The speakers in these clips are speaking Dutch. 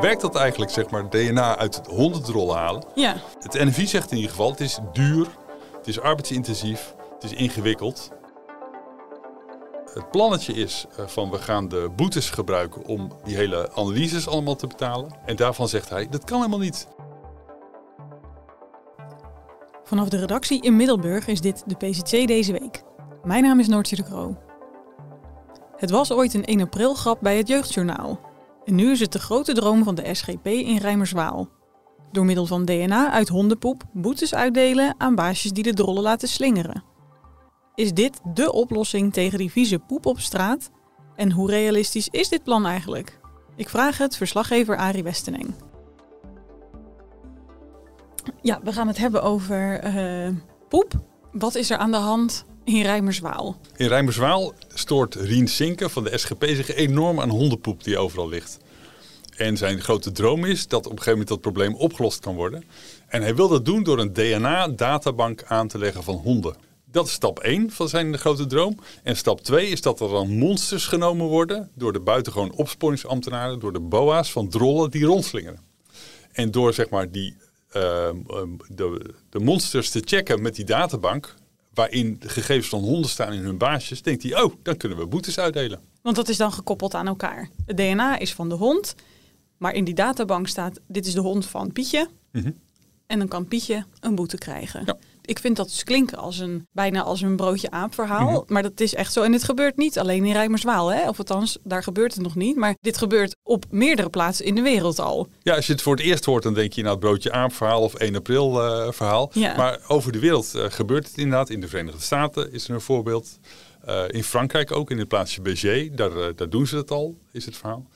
Werkt dat eigenlijk, zeg maar, DNA uit het hondendrollen halen? Ja. Het NFI zegt in ieder geval, het is duur, het is arbeidsintensief, het is ingewikkeld. Het plannetje is eh, van we gaan de boetes gebruiken om die hele analyses allemaal te betalen. En daarvan zegt hij, dat kan helemaal niet. Vanaf de redactie in Middelburg is dit de PCC deze week. Mijn naam is Noortje de Kroo. Het was ooit een 1 april grap bij het Jeugdjournaal. En nu is het de grote droom van de SGP in Rijmerswaal. Door middel van DNA uit hondenpoep boetes uitdelen aan baasjes die de drollen laten slingeren. Is dit dé oplossing tegen die vieze poep op straat? En hoe realistisch is dit plan eigenlijk? Ik vraag het verslaggever Arie Westeneng. Ja, we gaan het hebben over uh, poep. Wat is er aan de hand in Rijmerswaal? In Rijmerswaal stoort Rien Sinken van de SGP zich enorm aan hondenpoep die overal ligt. En zijn grote droom is dat op een gegeven moment dat probleem opgelost kan worden. En hij wil dat doen door een DNA-databank aan te leggen van honden. Dat is stap 1 van zijn grote droom. En stap 2 is dat er dan monsters genomen worden door de buitengewoon opsporingsambtenaren, door de BOA's van drollen die rondslingeren. En door zeg maar die, uh, de, de monsters te checken met die databank, waarin de gegevens van honden staan in hun baasjes, denkt hij, oh, dan kunnen we boetes uitdelen. Want dat is dan gekoppeld aan elkaar. Het DNA is van de hond, maar in die databank staat, dit is de hond van Pietje. Mhm. En dan kan Pietje een boete krijgen. Ja. Ik vind dat dus klinken als een, bijna als een broodje aap verhaal. Mhm. Maar dat is echt zo. En dit gebeurt niet alleen in Rijmerswaal. Hè? Of althans, daar gebeurt het nog niet. Maar dit gebeurt op meerdere plaatsen in de wereld al. Ja, als je het voor het eerst hoort, dan denk je nou het broodje aap verhaal of 1 april eh, verhaal. Ja. Maar over de wereld eh, gebeurt het inderdaad. In de Verenigde Staten is er een voorbeeld. Eh, in Frankrijk ook, in het plaatsje Béziers. Daar, eh, daar doen ze het al, is het verhaal.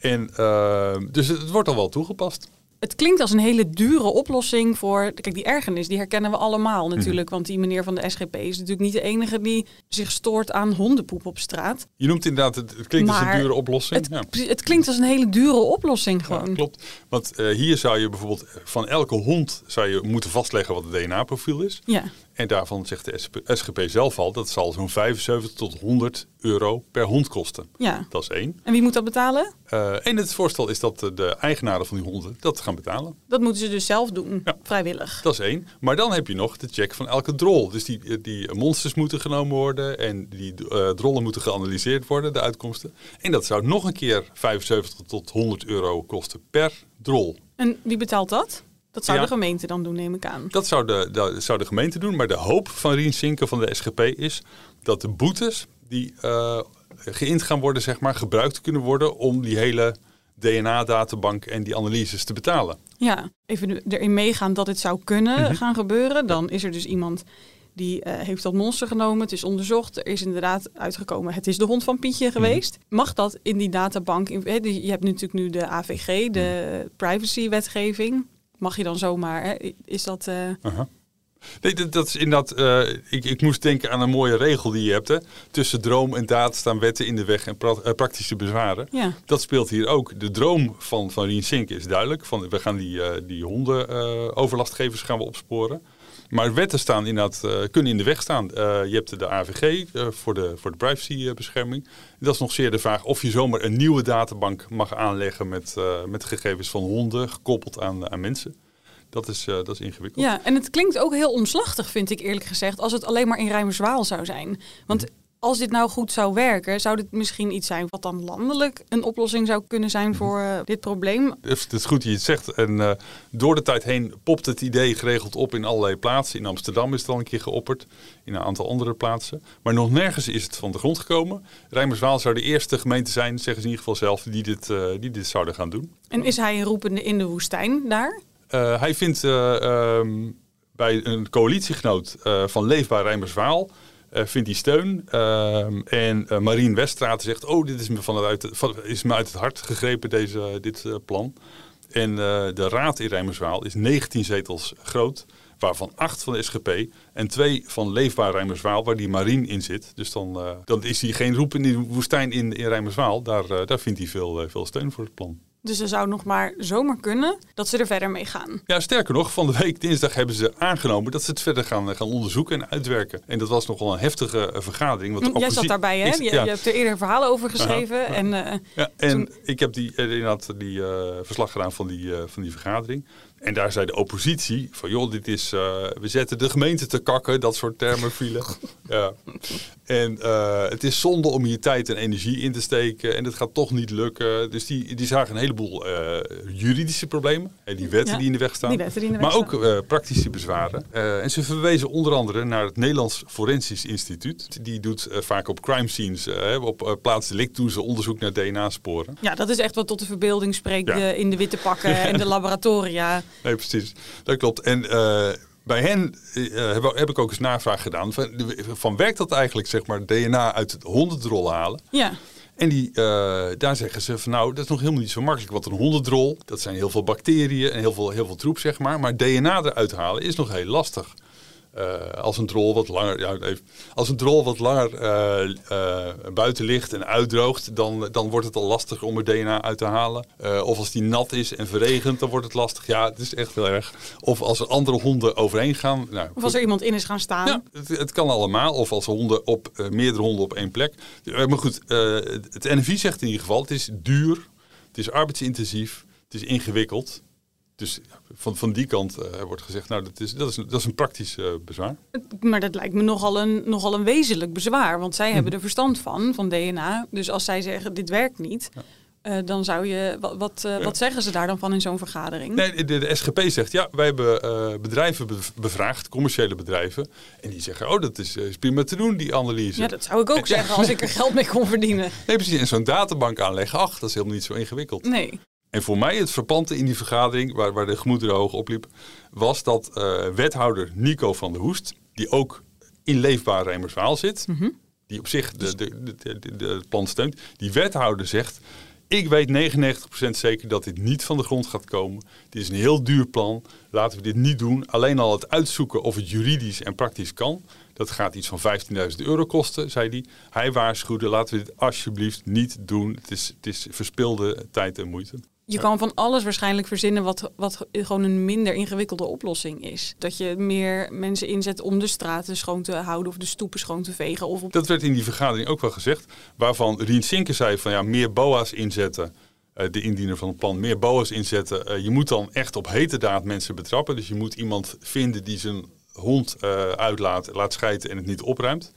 En, eh, dus het, het wordt al wel toegepast. Het klinkt als een hele dure oplossing voor. Kijk, die ergernis, die herkennen we allemaal natuurlijk. Want die meneer van de SGP is natuurlijk niet de enige die zich stoort aan hondenpoep op straat. Je noemt inderdaad, het, het klinkt als een dure oplossing. Het, ja. het klinkt als een hele dure oplossing gewoon. Ja, klopt. Want eh, hier zou je bijvoorbeeld van elke hond zou je moeten vastleggen wat het DNA-profiel is. Ja. En daarvan zegt de SGP zelf al dat zal zo'n 75 tot 100 euro per hond kosten. ja. Dat is één. En wie moet dat betalen? Eh, en het voorstel is dat de- eigenaren van die honden dat gaan betalen. Dat moeten ze dus zelf doen, Ja. vrijwillig. Dat is één. Maar dan heb je nog de check van elke drol. Dus die, die monsters moeten genomen worden en die eh, drollen moeten geanalyseerd worden, de uitkomsten. En dat zou nog een keer 75 tot 100 euro kosten per drol. En wie betaalt dat? Dat zou Ja. de gemeente dan doen, neem ik aan. Dat zou de, dat zou de gemeente doen. Maar de hoop van Rien Sinken van de SGP is dat de boetes die eh geïnd gaan worden, zeg maar, gebruikt kunnen worden om die hele DNA-databank en die analyses te betalen. Ja, even erin meegaan dat het zou kunnen Mhm. gaan gebeuren. Dan is er dus iemand die eh, heeft dat monster genomen. Het is onderzocht. Er is inderdaad uitgekomen. Het is de hond van Pietje Mhm. geweest. Mag dat in die databank? in- hè, die- Je hebt natuurlijk nu de AVG, de Mhm. privacy-wetgeving. Mag je dan zomaar? Hè? Is dat? eh. Nee, dat, dat is inderdaad. eh, ik, ik moest denken aan een mooie regel die je hebt. Hè. Tussen droom en daad staan wetten in de weg en pra- eh, praktische bezwaren. ja. Dat speelt hier ook. De droom van, van Rien Sink is duidelijk. Van, we gaan die, die honden overlastgevers gaan we opsporen. Maar wetten staan inderdaad, kunnen in de weg staan. Je hebt de AVG voor de, voor de privacybescherming. Dat is nog zeer de vraag of je zomaar een nieuwe databank mag aanleggen met, met gegevens van honden gekoppeld aan, aan mensen. Dat is, eh, dat is ingewikkeld. ja, en het klinkt ook heel omslachtig, vind ik eerlijk gezegd, als het alleen maar in Rijmerswaal zou zijn. Want als dit nou goed zou werken, zou dit misschien iets zijn wat dan landelijk een oplossing zou kunnen zijn voor eh, dit probleem. Het is goed dat je het zegt. En eh, door de tijd heen popt het idee geregeld op in allerlei plaatsen. In Amsterdam is het al een keer geopperd. In een aantal andere plaatsen. Maar nog nergens is het van de grond gekomen. Rijmerswaal zou de eerste gemeente zijn, zeggen ze in ieder geval zelf, die dit, die dit zouden gaan doen. En is hij een roepende in de woestijn daar? Eh, hij vindt eh, ehm, bij een coalitiegenoot eh, van Leefbaar Rijmerswaal vindt hij steun. Ehm, en Marien Weststraat zegt, oh, dit is me, vanuit, van, is me uit het hart gegrepen, deze, dit plan. En de raad in Rijmerswaal is 19 zetels groot waarvan acht van de SGP en twee van Leefbaar Rijmerswaal, waar die Marien in zit. Dus dan, dan is hij geen roep in de woestijn in, in Rijmerswaal. Daar, daar vindt hij veel, veel steun voor het plan. Dus er zou nog maar zomaar kunnen dat ze er verder mee gaan. Ja, sterker nog, van de week dinsdag hebben ze aangenomen dat ze het verder gaan, gaan onderzoeken en uitwerken. En dat was nogal een heftige vergadering. Want Jij zat daarbij, hè? je, ja. je, hebt er eerder verhalen over geschreven. En, ja, en ik heb die, inderdaad die verslag gedaan van die, van die vergadering. En daar zei de oppositie van joh, dit is, uh, we zetten de gemeente te kakken, dat soort termen vielen. ja. En uh, het is zonde om hier tijd en energie in te steken en het gaat toch niet lukken. Dus die, die zagen een heleboel uh, juridische problemen, en die wetten die in de weg staan, die die maar ook praktische bezwaren. en ze verwezen onder andere naar het Nederlands Forensisch Instituut. Die doet vaak op crime scenes, op plaats delict doen ze onderzoek naar DNA-sporen. Ja, dat is echt wat tot de verbeelding spreekt in de witte pakken en de laboratoria. Nee, precies. Dat klopt. En uh, bij hen uh, heb, heb, ik ook eens navraag gedaan. Van, van, werkt dat eigenlijk, zeg maar, DNA uit het hondendrol halen? Ja. En die, uh, daar zeggen ze van nou, dat is nog helemaal niet zo makkelijk. Want een hondendrol, dat zijn heel veel bacteriën en heel veel, heel veel troep, zeg maar. Maar DNA eruit halen is nog heel lastig. Uh, als een drol wat langer, ja, even, als een drol wat langer uh, uh, buiten ligt en uitdroogt, dan, dan wordt het al lastig om er DNA uit te halen. of als die nat is en verregent, dan wordt het lastig. Ja, het is echt heel erg. Of als er andere honden overheen gaan. Nou, of als er iemand in is gaan staan. Ja, het, het kan allemaal. Of als honden op meerdere honden op één plek. maar goed, het NFI zegt in ieder geval: het is duur, het is arbeidsintensief, het is ingewikkeld. Dus van, van die kant uh, wordt gezegd, nou, dat is, dat is, dat is een praktisch uh, bezwaar. Maar dat lijkt me nogal een, nogal een wezenlijk bezwaar. Want zij hebben mhm. er verstand van, van DNA. Dus als zij zeggen, dit werkt niet... Ja. Uh, dan zou je, wat, wat, ja. wat, zeggen ze daar dan van in zo'n vergadering? Nee, de, de, SGP zegt ja, wij hebben bedrijven bevraagd, commerciële bedrijven. En die zeggen, oh, dat is, is prima te doen, die analyse. Ja, dat zou ik ook zeggen als ik er geld mee kon verdienen. Nee, precies. En zo'n databank aanleggen, ach, dat is helemaal niet zo ingewikkeld. Nee. En voor mij het verpante in die vergadering, waar, waar de gemoederen hoog opliep, was dat uh, wethouder Nico van der Hoest, die ook in Leefbaar Rijmerswaal zit, mm -hmm. die op zich de, de, de, de, de plan steunt, die wethouder zegt, ik weet 99% zeker dat dit niet van de grond gaat komen. Dit is een heel duur plan. Laten we dit niet doen. Alleen al het uitzoeken of het juridisch en praktisch kan. Dat gaat iets van 15.000 euro kosten, zei hij. Hij waarschuwde, laten we dit alsjeblieft niet doen. Het is, het is verspilde tijd en moeite. Je kan van alles waarschijnlijk verzinnen wat, wat gewoon een minder ingewikkelde oplossing is. Dat je meer mensen inzet om de straten schoon te houden of de stoepen schoon te vegen. Of Dat werd in die vergadering ook wel gezegd. Waarvan Rien Sinke zei van ja, meer BOA's inzetten. Uh, de indiener van het plan, meer BOA's inzetten. Uh, je moet dan echt op hete daad mensen betrappen. Dus je moet iemand vinden die zijn hond uh, uitlaat, laat schijten en het niet opruimt.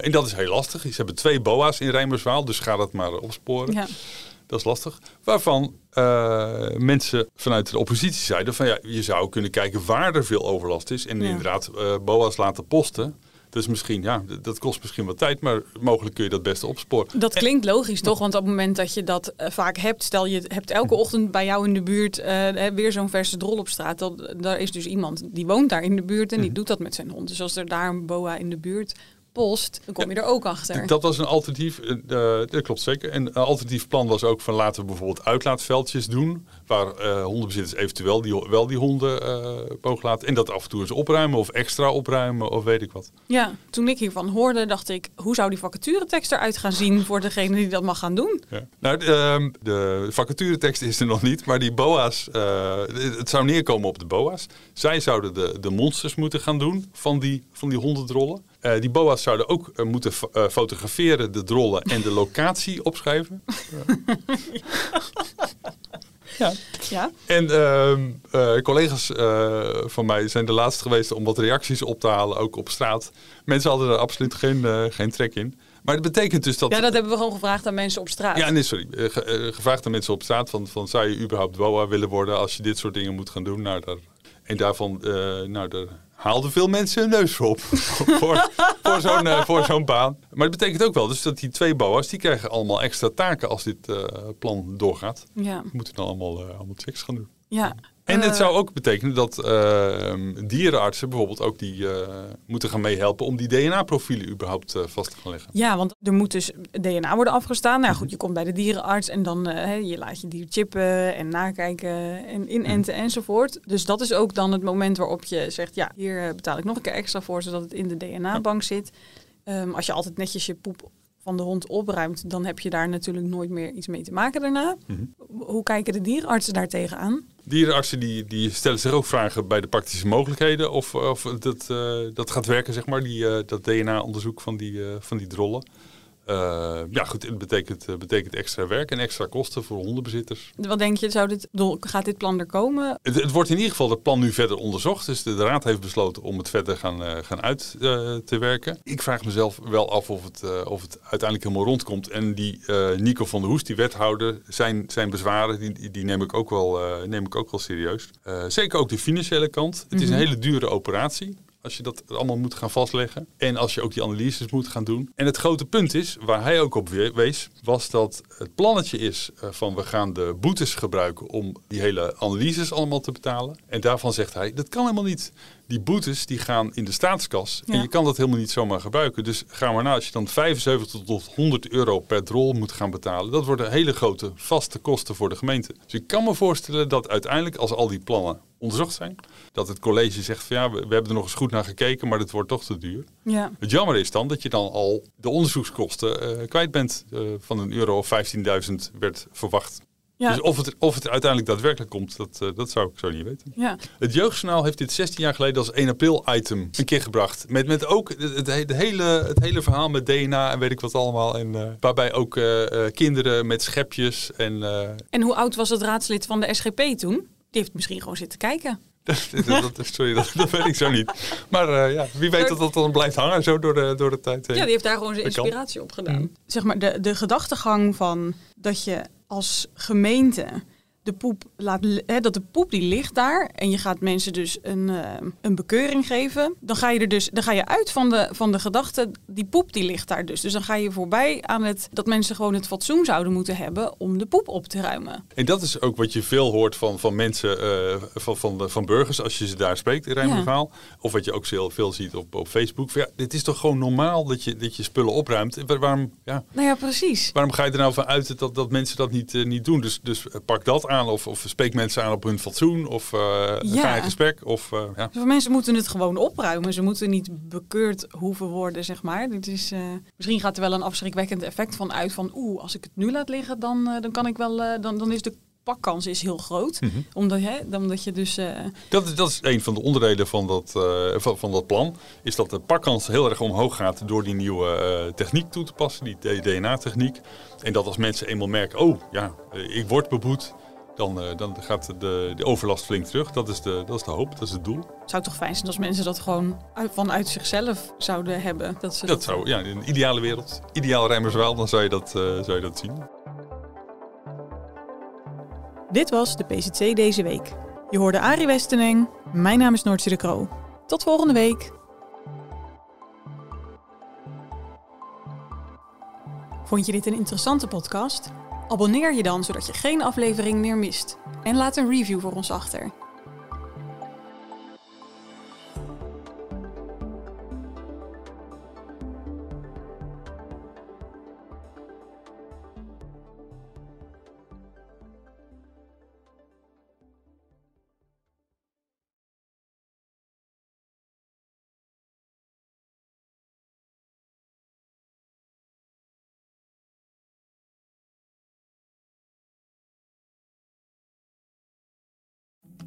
en dat is heel lastig. Ze hebben twee BOA's in Rijmerswaal, dus ga dat maar opsporen. Ja. Dat is lastig. Waarvan uh, mensen vanuit de oppositie zeiden van ja, je zou kunnen kijken waar er veel overlast is. En ja. inderdaad, uh, BOA's laten posten. Dus misschien, ja, dat kost misschien wat tijd, maar mogelijk kun je dat beste opsporen. Dat klinkt logisch, toch? Want op het moment dat je dat uh, vaak hebt, stel je hebt elke ochtend bij jou in de buurt uh, weer zo'n verse drol op straat. Dat, daar is dus iemand die woont daar in de buurt en die doet dat met zijn hond. Dus als er daar een boa in de buurt post, dan kom je er ook achter. Dat was een alternatief, uh, dat klopt zeker. En een alternatief plan was ook van laten we bijvoorbeeld uitlaatveldjes doen, waar uh, hondenbezitters eventueel die, wel die honden uh, mogen laten. En dat af en toe eens opruimen of extra opruimen of weet ik wat. Ja, toen ik hiervan hoorde, dacht ik, hoe zou die vacaturetekst eruit gaan zien voor degene die dat mag gaan doen? Ja. Nou, de, uh, de vacaturetekst is er nog niet, maar die boa's, het zou neerkomen op de boa's. Zij zouden de, de monsters moeten gaan doen van die, van die hondendrollen. Uh, die boa's zouden ook uh, moeten uh, fotograferen, de drollen en de locatie opschrijven. ja. ja. En ehm, collega's van mij zijn de laatste geweest om wat reacties op te halen, ook op straat. Mensen hadden er absoluut geen, geen trek in. Maar dat betekent dus dat... Ja, dat hebben we gewoon gevraagd aan mensen op straat. Ja, nee, sorry. gevraagd aan mensen op straat van, van zou je überhaupt BOA willen worden als je dit soort dingen moet gaan doen? Nou, daar, en daarvan, nou, daar haalden veel mensen hun neus op voor, voor zo'n uh, voor zo'n baan. Maar dat betekent ook wel dus dat die twee BOA's, die krijgen allemaal extra taken als dit uh, plan doorgaat. Ja. Die moeten dan allemaal, uh, allemaal checks gaan doen. Ja, En het Eh, zou ook betekenen dat eh, dierenartsen bijvoorbeeld ook die eh, moeten gaan meehelpen om die DNA-profielen überhaupt eh, vast te gaan leggen. Ja, want er moet dus DNA worden afgestaan. Nou goed, je komt bij de dierenarts en dan je laat je dier chippen en nakijken en inenten enzovoort. Dus dat is ook dan het moment waarop je zegt, ja, hier betaal ik nog een keer extra voor, zodat het in de DNA-bank zit. Ehm, als je altijd netjes je poep van de hond opruimt, dan heb je daar natuurlijk nooit meer iets mee te maken daarna. Mhm. Hoe kijken de dierenartsen daar tegenaan? Dierenartsen die, die stellen zich ook vragen bij de praktische mogelijkheden of, of dat, eh, dat gaat werken, zeg maar, die, eh, dat DNA-onderzoek van die, eh, van die drollen. Eh, ja, goed, het betekent, eh, betekent extra werk en extra kosten voor hondenbezitters. Wat denk je, zou dit, gaat dit plan er komen? Het, het wordt in ieder geval het plan nu verder onderzocht. Dus de, de raad heeft besloten om het verder gaan, eh, gaan uit te werken. Ik vraag mezelf wel af of het, of het uiteindelijk helemaal rondkomt. En die Nico van der Hoest, die wethouder, zijn, zijn bezwaren, die, die neem, ik ook wel, neem ik ook wel serieus. Zeker ook de financiële kant. Het is een hele dure operatie. Als je dat allemaal moet gaan vastleggen. En als je ook die analyses moet gaan doen. En het grote punt is, waar hij ook op we- wees, was dat het plannetje is eh, van we gaan de boetes gebruiken om die hele analyses allemaal te betalen. En daarvan zegt hij, dat kan helemaal niet. Die boetes die gaan in de staatskas. En je kan dat helemaal niet zomaar gebruiken. Dus ga maar na, als je dan 75 tot 100 euro per drol moet gaan betalen. Dat worden hele grote vaste kosten voor de gemeente. Dus ik kan me voorstellen dat uiteindelijk als al die plannen onderzocht zijn. Dat het college zegt van ja, we, we hebben er nog eens goed naar gekeken, maar dit wordt toch te duur. Ja, Het jammer is dan dat je dan al de onderzoekskosten eh, kwijt bent. eh, van een euro of 15.000 werd verwacht. Ja, Dus of het, of het uiteindelijk daadwerkelijk komt, dat, eh, dat zou ik zo niet weten. ja. Het Jeugdjournaal heeft dit 16 jaar geleden als 1 april item een keer gebracht. Met, met ook het, hele, het hele verhaal met DNA en weet ik wat allemaal. En, eh, waarbij ook eh, eh, kinderen met schepjes en... eh, En hoe oud was het raadslid van de SGP toen? Die heeft misschien gewoon zitten kijken. dat, dat- sorry, dat, dat weet ik zo niet. Maar ja, wie weet dat dat dan blijft hangen zo door de, door de tijd heen. Ja, die heeft daar gewoon zijn inspiratie op gedaan. Zeg maar, de, de gedachtegang van dat je als gemeente de poep laat, hè, dat de poep die ligt daar en je gaat mensen dus een, eh, een bekeuring geven, dan ga je er dus dan ga je uit van de, van de gedachte die poep die ligt daar dus. Dus dan ga je voorbij aan het dat mensen gewoon het fatsoen zouden moeten hebben om de poep op te ruimen. En dat is ook wat je veel hoort van, van mensen, eh, van, van, de, van burgers als je ze daar spreekt in Rijnmondvaal. Of wat je ook veel, veel ziet op, op Facebook. Ja, dit is toch gewoon normaal dat je, dat je spullen opruimt. Wa- Waarom, ja, Nou ja, precies. waarom ga je er nou van uit dat, dat mensen dat niet, eh, niet doen? Dus, dus pak dat aan of, of spreek mensen aan op hun fatsoen. Of eh, Ja. ga in gesprek. Of, eh, ja. Veel mensen moeten het gewoon opruimen. Ze moeten niet bekeurd hoeven worden, zeg maar. Dit is, eh, misschien gaat er wel een afschrikwekkend effect van uit. Van oeh, als ik het nu laat liggen, dan, dan kan ik wel. dan, dan is de pakkans is heel groot. Mhm. Omdat, hè, omdat je dus. Dat, is, dat is een van de onderdelen van dat, van, van dat plan. Is dat de pakkans heel erg omhoog gaat door die nieuwe techniek toe te passen. Die DNA-techniek. En dat als mensen eenmaal merken, oh ja, ik word beboet. Dan, eh, dan gaat de, de overlast flink terug. Dat is, de, dat is de hoop, dat is het doel. het zou toch fijn zijn als mensen dat gewoon uit, vanuit zichzelf zouden hebben. Dat ze Dat zou, ja, in een ideale wereld, ideaal Rijmerswaal, dan zou je dat, eh, zou je dat zien. Dit was de PCC deze week. Je hoorde Arie Westeneng. Mijn naam is Noortje de Kroo. Tot volgende week. Vond je dit een interessante podcast? Abonneer je dan zodat je geen aflevering meer mist. En laat een review voor ons achter.